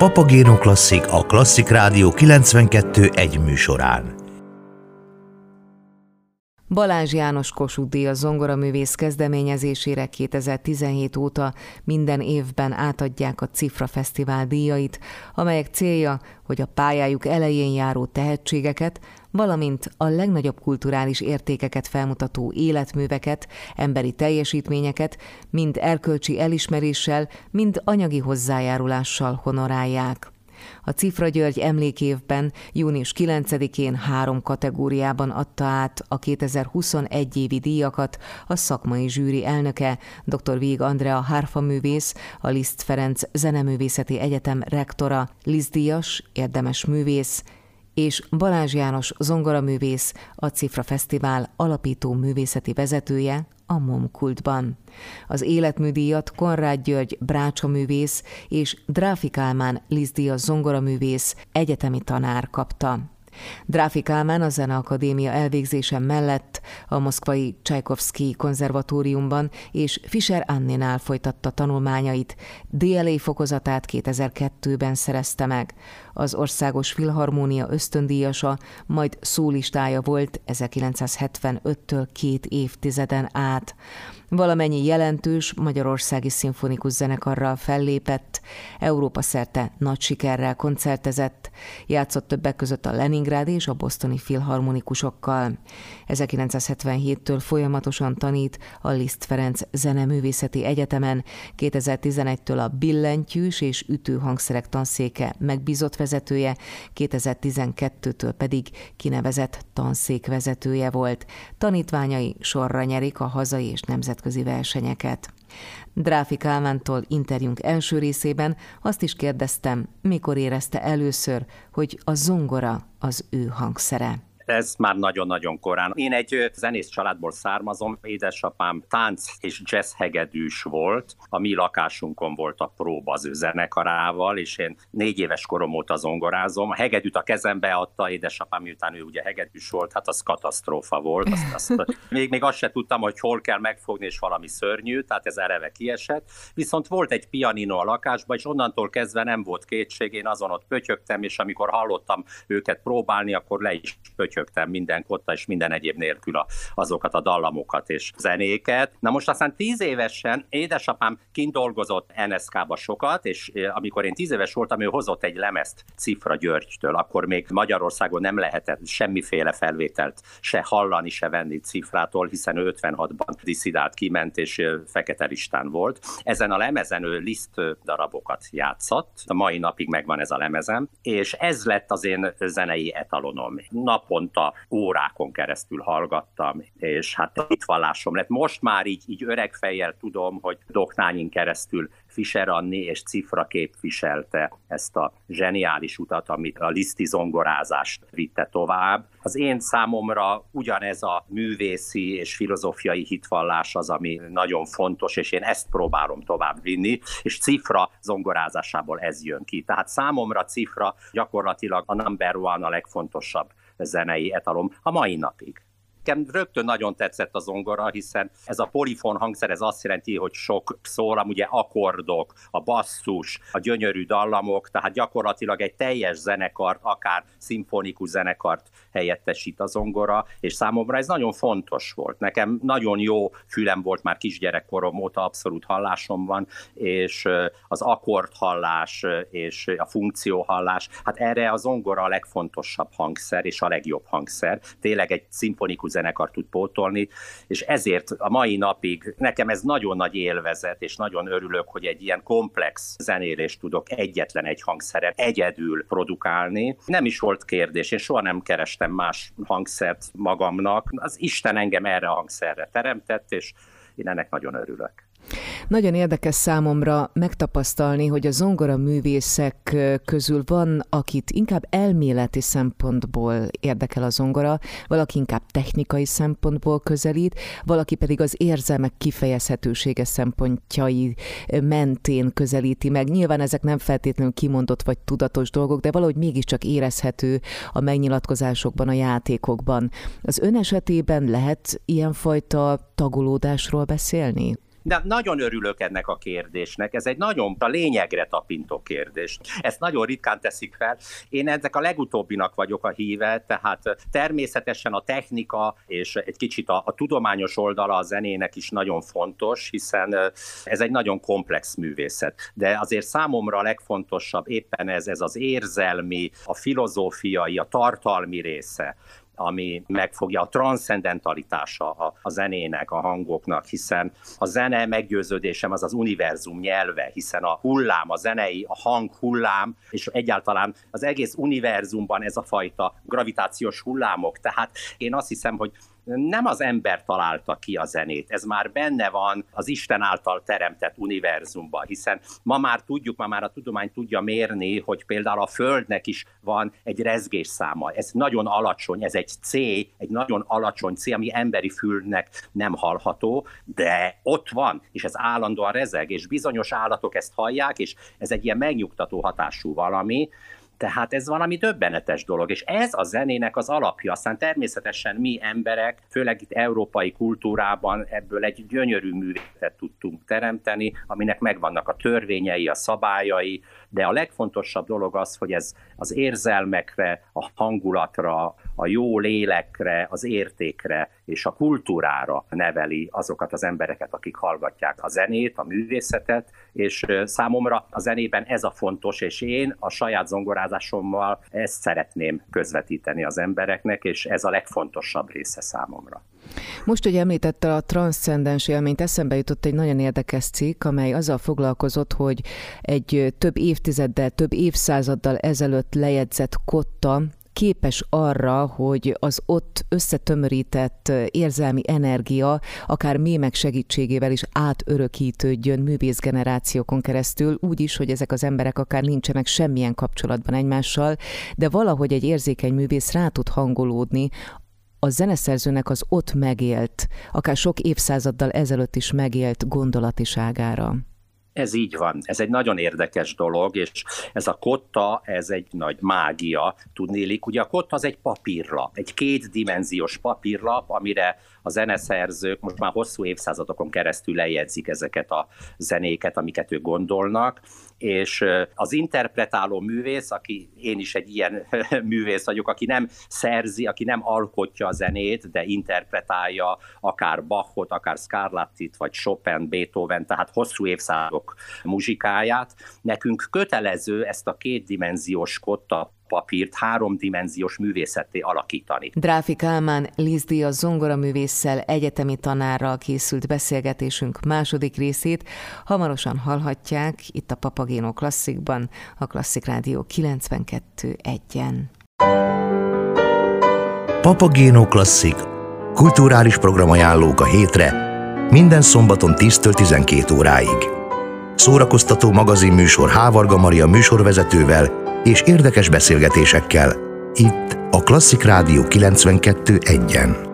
Papagéno Klasszik a Klasszik Rádió 92 egy műsorán. Balázs János Kossuth a művész kezdeményezésére 2017 óta minden évben átadják a Cifra Fesztivál díjait, amelyek célja, hogy a pályájuk elején járó tehetségeket, valamint a legnagyobb kulturális értékeket felmutató életműveket, emberi teljesítményeket mind erkölcsi elismeréssel, mind anyagi hozzájárulással honorálják. A Cifra György emlékévben június 9-én három kategóriában adta át a 2021 évi díjakat a szakmai zsűri elnöke, dr. Vég Andrea hárfaművész, a Liszt Ferenc Zeneművészeti Egyetem rektora, Liszt Díjas, érdemes művész, és Balázs János zongoraművész, a Cifra Fesztivál alapító művészeti vezetője a Momkultban. Az életműdíjat Konrád György Brácsa művész és Dráfi Kálmán Lizdíja zongoraművész egyetemi tanár kapta. Dráfi Kálmán a Zeneakadémia elvégzése mellett a moszkvai Csajkovszki konzervatóriumban és Fischer Anninál folytatta tanulmányait, DLA fokozatát 2002-ben szerezte meg. Az Országos Filharmónia ösztöndíjasa, majd szólistája volt 1975-től két évtizeden át. Valamennyi jelentős magyarországi szimfonikus zenekarral fellépett, Európa szerte nagy sikerrel koncertezett, játszott többek között a Leningrád és a bosztoni filharmonikusokkal. 1977-től folyamatosan tanít a Liszt Ferenc Zeneművészeti Egyetemen, 2011-től a billentyűs és ütőhangszerek tanszéke megbízott vezetője, 2012-től pedig kinevezett tanszékvezetője volt. Tanítványai sorra nyerik a hazai és nemzetközi versenyeket. Dráfi Kálmántól interjúnk első részében azt is kérdeztem, mikor érezte először, hogy a zongora az ő hangszere ez már nagyon-nagyon korán. Én egy zenész családból származom, édesapám tánc és jazz hegedűs volt, a mi lakásunkon volt a próba az ő zenekarával, és én négy éves korom óta zongorázom. A hegedűt a kezembe adta édesapám, miután ő ugye hegedűs volt, hát az katasztrófa volt. Azt, azt, még, még azt se tudtam, hogy hol kell megfogni, és valami szörnyű, tehát ez eleve kiesett. Viszont volt egy pianino a lakásban, és onnantól kezdve nem volt kétség, én azon ott pötyögtem, és amikor hallottam őket próbálni, akkor le is pötyögtem pötyögtem minden kotta és minden egyéb nélkül a, azokat a dallamokat és zenéket. Na most aztán tíz évesen édesapám kint dolgozott NSK-ba sokat, és amikor én tíz éves voltam, ő hozott egy lemezt Cifra Györgytől, akkor még Magyarországon nem lehetett semmiféle felvételt se hallani, se venni Cifrától, hiszen ő 56-ban diszidált, kiment, és fekete listán volt. Ezen a lemezen ő Liszt darabokat játszott, a mai napig megvan ez a lemezem, és ez lett az én zenei etalonom. Napon naponta órákon keresztül hallgattam, és hát itt vallásom lett. Most már így, így öreg fejjel tudom, hogy Doknányin keresztül Fischer Anni és Cifra képviselte ezt a zseniális utat, amit a liszti zongorázást vitte tovább. Az én számomra ugyanez a művészi és filozófiai hitvallás az, ami nagyon fontos, és én ezt próbálom tovább vinni, és Cifra zongorázásából ez jön ki. Tehát számomra Cifra gyakorlatilag a number one, a legfontosabb zenei etalom a mai napig. Nekem rögtön nagyon tetszett a zongora, hiszen ez a polifon hangszer, ez azt jelenti, hogy sok szól, ugye akkordok, a basszus, a gyönyörű dallamok, tehát gyakorlatilag egy teljes zenekart, akár szimfonikus zenekart helyettesít a zongora, és számomra ez nagyon fontos volt. Nekem nagyon jó fülem volt már kisgyerekkorom óta, abszolút hallásom van, és az akkord hallás és a funkció hallás, hát erre a zongora a legfontosabb hangszer és a legjobb hangszer. Tényleg egy szimfonikus zenekar tud pótolni, és ezért a mai napig nekem ez nagyon nagy élvezet, és nagyon örülök, hogy egy ilyen komplex zenélést tudok egyetlen egy hangszeren egyedül produkálni. Nem is volt kérdés, én soha nem kerestem más hangszert magamnak. Az Isten engem erre a hangszerre teremtett, és én ennek nagyon örülök. Nagyon érdekes számomra megtapasztalni, hogy a zongora művészek közül van, akit inkább elméleti szempontból érdekel a zongora, valaki inkább technikai szempontból közelít, valaki pedig az érzelmek kifejezhetősége szempontjai mentén közelíti meg. Nyilván ezek nem feltétlenül kimondott vagy tudatos dolgok, de valahogy mégiscsak érezhető a megnyilatkozásokban, a játékokban. Az ön esetében lehet ilyenfajta tagolódásról beszélni? De nagyon örülök ennek a kérdésnek, ez egy nagyon a lényegre tapintó kérdés. Ezt nagyon ritkán teszik fel. Én ezek a legutóbbinak vagyok a híve, tehát természetesen a technika és egy kicsit a, a tudományos oldala a zenének is nagyon fontos, hiszen ez egy nagyon komplex művészet. De azért számomra a legfontosabb éppen ez, ez az érzelmi, a filozófiai, a tartalmi része ami megfogja a transzcendentalitása a, zenének, a hangoknak, hiszen a zene meggyőződésem az az univerzum nyelve, hiszen a hullám, a zenei, a hang hullám, és egyáltalán az egész univerzumban ez a fajta gravitációs hullámok. Tehát én azt hiszem, hogy nem az ember találta ki a zenét, ez már benne van az Isten által teremtett univerzumban, hiszen ma már tudjuk, ma már a tudomány tudja mérni, hogy például a Földnek is van egy rezgésszáma. Ez nagyon alacsony, ez egy C, egy nagyon alacsony C, ami emberi fülnek nem hallható, de ott van, és ez állandóan rezeg, és bizonyos állatok ezt hallják, és ez egy ilyen megnyugtató hatású valami, tehát ez valami döbbenetes dolog, és ez a zenének az alapja. Aztán természetesen mi emberek, főleg itt európai kultúrában ebből egy gyönyörű művészet tudtunk teremteni, aminek megvannak a törvényei, a szabályai, de a legfontosabb dolog az, hogy ez az érzelmekre, a hangulatra, a jó lélekre, az értékre és a kultúrára neveli azokat az embereket, akik hallgatják a zenét, a művészetet, és számomra a zenében ez a fontos, és én a saját zongorázásommal ezt szeretném közvetíteni az embereknek, és ez a legfontosabb része számomra. Most, hogy említette a transzcendens élményt, eszembe jutott egy nagyon érdekes cikk, amely azzal foglalkozott, hogy egy több évtizeddel, több évszázaddal ezelőtt lejegyzett kotta képes arra, hogy az ott összetömörített érzelmi energia akár mémek segítségével is átörökítődjön művészgenerációkon keresztül, úgy is, hogy ezek az emberek akár nincsenek semmilyen kapcsolatban egymással, de valahogy egy érzékeny művész rá tud hangolódni a zeneszerzőnek az ott megélt, akár sok évszázaddal ezelőtt is megélt gondolatiságára. Ez így van, ez egy nagyon érdekes dolog, és ez a kotta, ez egy nagy mágia, tudnélik. Ugye a kotta az egy papírlap, egy kétdimenziós papírlap, amire a zeneszerzők most már hosszú évszázadokon keresztül lejegyzik ezeket a zenéket, amiket ők gondolnak, és az interpretáló művész, aki én is egy ilyen művész vagyok, aki nem szerzi, aki nem alkotja a zenét, de interpretálja akár Bachot, akár Scarlattit, vagy Chopin, Beethoven, tehát hosszú évszázadok muzsikáját. Nekünk kötelező ezt a kétdimenziós kotta papírt háromdimenziós művészetté alakítani. Dráfi Kálmán Lizdi a zongoraművésszel egyetemi tanárral készült beszélgetésünk második részét hamarosan hallhatják itt a Papagéno Klasszikban, a Klasszik Rádió 92.1-en. Papagéno Klasszik kulturális programajánlók a hétre minden szombaton 10-től 12 óráig. Szórakoztató magazinműsor Hávarga Maria műsorvezetővel és érdekes beszélgetésekkel itt a Klasszik Rádió 92.1-en.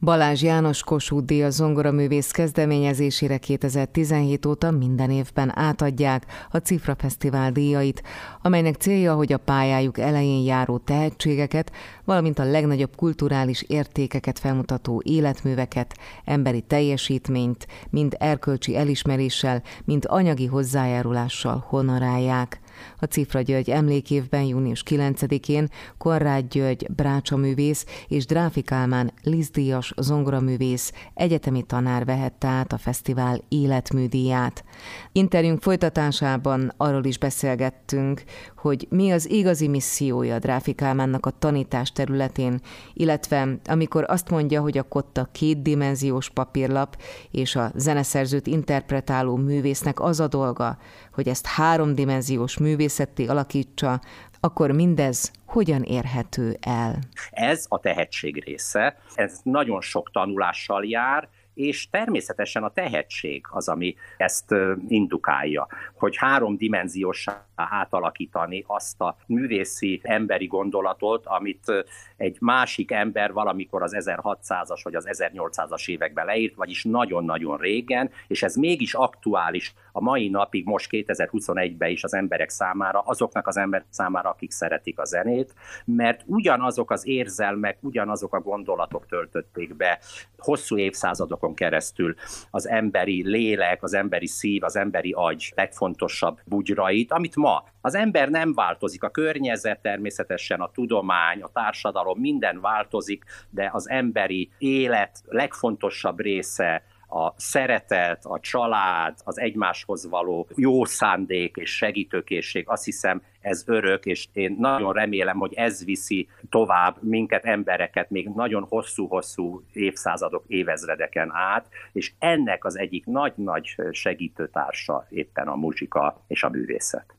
Balázs János Kossuth Díja zongoraművész kezdeményezésére 2017 óta minden évben átadják a Cifra Fesztivál díjait, amelynek célja, hogy a pályájuk elején járó tehetségeket, valamint a legnagyobb kulturális értékeket felmutató életműveket, emberi teljesítményt, mind erkölcsi elismeréssel, mind anyagi hozzájárulással honorálják. A Cifra György emlékévben június 9-én Korrád György brácsaművész és Dráfi Kálmán Lizdíjas zongoraművész egyetemi tanár vehette át a fesztivál életműdíját. Interjúnk folytatásában arról is beszélgettünk, hogy mi az igazi missziója Dráfi Kálmánnak a tanítás területén, illetve amikor azt mondja, hogy a kotta kétdimenziós papírlap és a zeneszerzőt interpretáló művésznek az a dolga, hogy ezt háromdimenziós művészetté alakítsa, akkor mindez hogyan érhető el? Ez a tehetség része, ez nagyon sok tanulással jár, és természetesen a tehetség az, ami ezt indukálja, hogy háromdimenziósá átalakítani azt a művészi emberi gondolatot, amit egy másik ember valamikor az 1600-as vagy az 1800-as években leírt, vagyis nagyon-nagyon régen, és ez mégis aktuális a mai napig, most 2021-ben is az emberek számára, azoknak az emberek számára, akik szeretik a zenét, mert ugyanazok az érzelmek, ugyanazok a gondolatok töltötték be hosszú évszázadokon keresztül. Az emberi lélek, az emberi szív, az emberi agy legfontosabb bugyrait, amit ma az ember nem változik, a környezet természetesen, a tudomány, a társadalom, minden változik, de az emberi élet legfontosabb része a szeretet, a család, az egymáshoz való jó szándék és segítőkészség, azt hiszem ez örök, és én nagyon remélem, hogy ez viszi tovább minket, embereket még nagyon hosszú-hosszú évszázadok, évezredeken át, és ennek az egyik nagy-nagy segítőtársa éppen a muzsika és a művészet.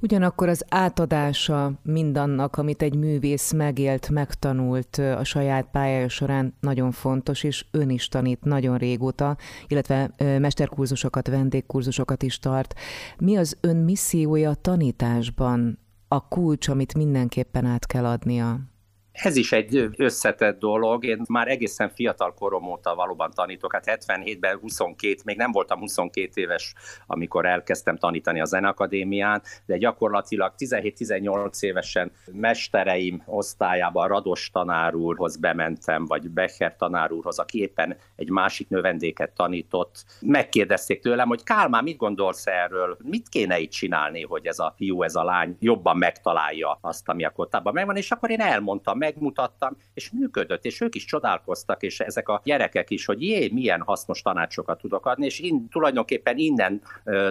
Ugyanakkor az átadása mindannak, amit egy művész megélt, megtanult a saját pályája során nagyon fontos, és ön is tanít nagyon régóta, illetve mesterkurzusokat, vendégkurzusokat is tart. Mi az ön missziója a tanításban, a kulcs, amit mindenképpen át kell adnia? Ez is egy összetett dolog. Én már egészen fiatal korom óta valóban tanítok. Hát 77-ben 22, még nem voltam 22 éves, amikor elkezdtem tanítani a Zenakadémián, de gyakorlatilag 17-18 évesen mestereim osztályában Rados tanár úrhoz bementem, vagy Becher tanár úrhoz, aki éppen egy másik növendéket tanított. Megkérdezték tőlem, hogy Kálmán, mit gondolsz erről? Mit kéne itt csinálni, hogy ez a fiú, ez a lány jobban megtalálja azt, ami a kottában megvan, és akkor én elmondtam, megmutattam, és működött, és ők is csodálkoztak, és ezek a gyerekek is, hogy jé, milyen hasznos tanácsokat tudok adni, és in, tulajdonképpen innen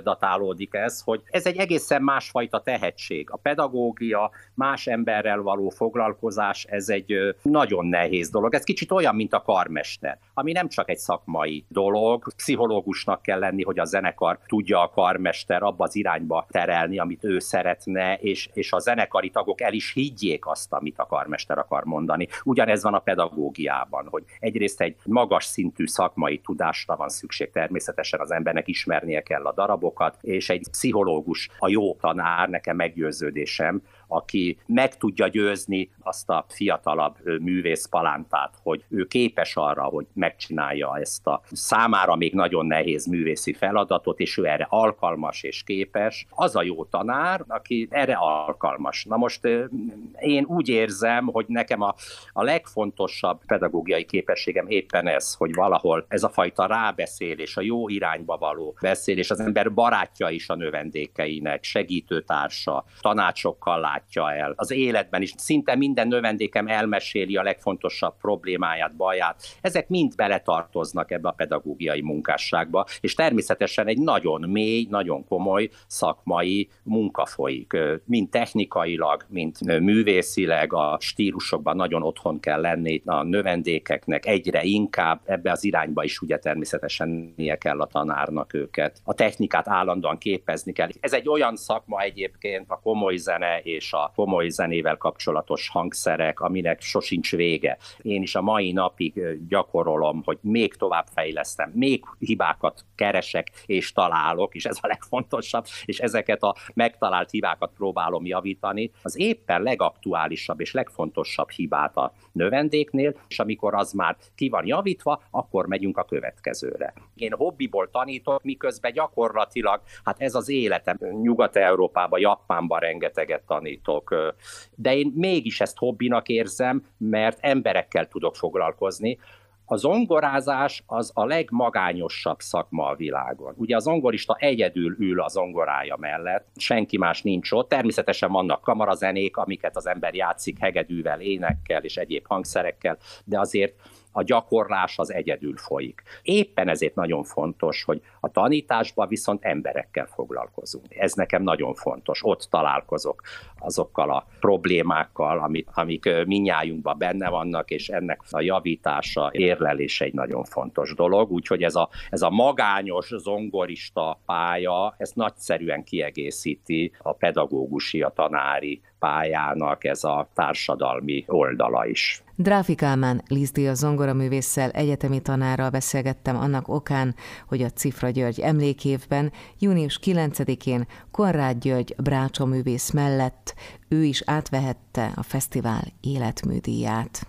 datálódik ez, hogy ez egy egészen másfajta tehetség. A pedagógia, más emberrel való foglalkozás, ez egy nagyon nehéz dolog. Ez kicsit olyan, mint a karmester, ami nem csak egy szakmai dolog, pszichológusnak kell lenni, hogy a zenekar tudja a karmester abba az irányba terelni, amit ő szeretne, és, és a zenekari tagok el is higgyék azt, amit a karmester akar mondani. Ugyanez van a pedagógiában, hogy egyrészt egy magas szintű szakmai tudásra van szükség, természetesen az embernek ismernie kell a darabokat, és egy pszichológus, a jó tanár, nekem meggyőződésem, aki meg tudja győzni azt a fiatalabb művész palántát, hogy ő képes arra, hogy megcsinálja ezt a számára még nagyon nehéz művészi feladatot, és ő erre alkalmas és képes. Az a jó tanár, aki erre alkalmas. Na most én úgy érzem, hogy nekem a, a legfontosabb pedagógiai képességem éppen ez, hogy valahol ez a fajta rábeszélés, a jó irányba való beszélés, az ember barátja is a növendékeinek, segítőtársa, tanácsokkal látja el. Az életben is szinte minden növendékem elmeséli a legfontosabb problémáját, baját. Ezek mind beletartoznak ebbe a pedagógiai munkásságba, és természetesen egy nagyon mély, nagyon komoly szakmai munka folyik, mind technikailag, mint művészileg, a stílusokban nagyon otthon kell lenni a növendékeknek, egyre inkább ebbe az irányba is ugye természetesen kell a tanárnak őket. A technikát állandóan képezni kell. Ez egy olyan szakma egyébként, a komoly zene és és a komoly zenével kapcsolatos hangszerek, aminek sosincs vége. Én is a mai napig gyakorolom, hogy még tovább fejlesztem, még hibákat keresek és találok, és ez a legfontosabb, és ezeket a megtalált hibákat próbálom javítani. Az éppen legaktuálisabb és legfontosabb hibát a növendéknél, és amikor az már ki van javítva, akkor megyünk a következőre. Én hobbiból tanítok, miközben gyakorlatilag, hát ez az életem. Nyugat-Európában, Japánban rengeteget tanít tanítok. De én mégis ezt hobbinak érzem, mert emberekkel tudok foglalkozni. A zongorázás az a legmagányosabb szakma a világon. Ugye a zongorista egyedül ül a zongorája mellett, senki más nincs ott. Természetesen vannak kamarazenék, amiket az ember játszik hegedűvel, énekkel és egyéb hangszerekkel, de azért a gyakorlás az egyedül folyik. Éppen ezért nagyon fontos, hogy a tanításban viszont emberekkel foglalkozunk. Ez nekem nagyon fontos. Ott találkozok azokkal a problémákkal, amik, amik minnyájunkban benne vannak, és ennek a javítása, érlelése egy nagyon fontos dolog. Úgyhogy ez a, ez a magányos zongorista pálya, ez nagyszerűen kiegészíti a pedagógusi, a tanári pályának ez a társadalmi oldala is. Dráfi Kálmán Lizdi a zongoraművésszel egyetemi tanárral beszélgettem annak okán, hogy a Cifra György emlékévben június 9-én Konrád György Brácsa művész mellett ő is átvehette a fesztivál életműdíját.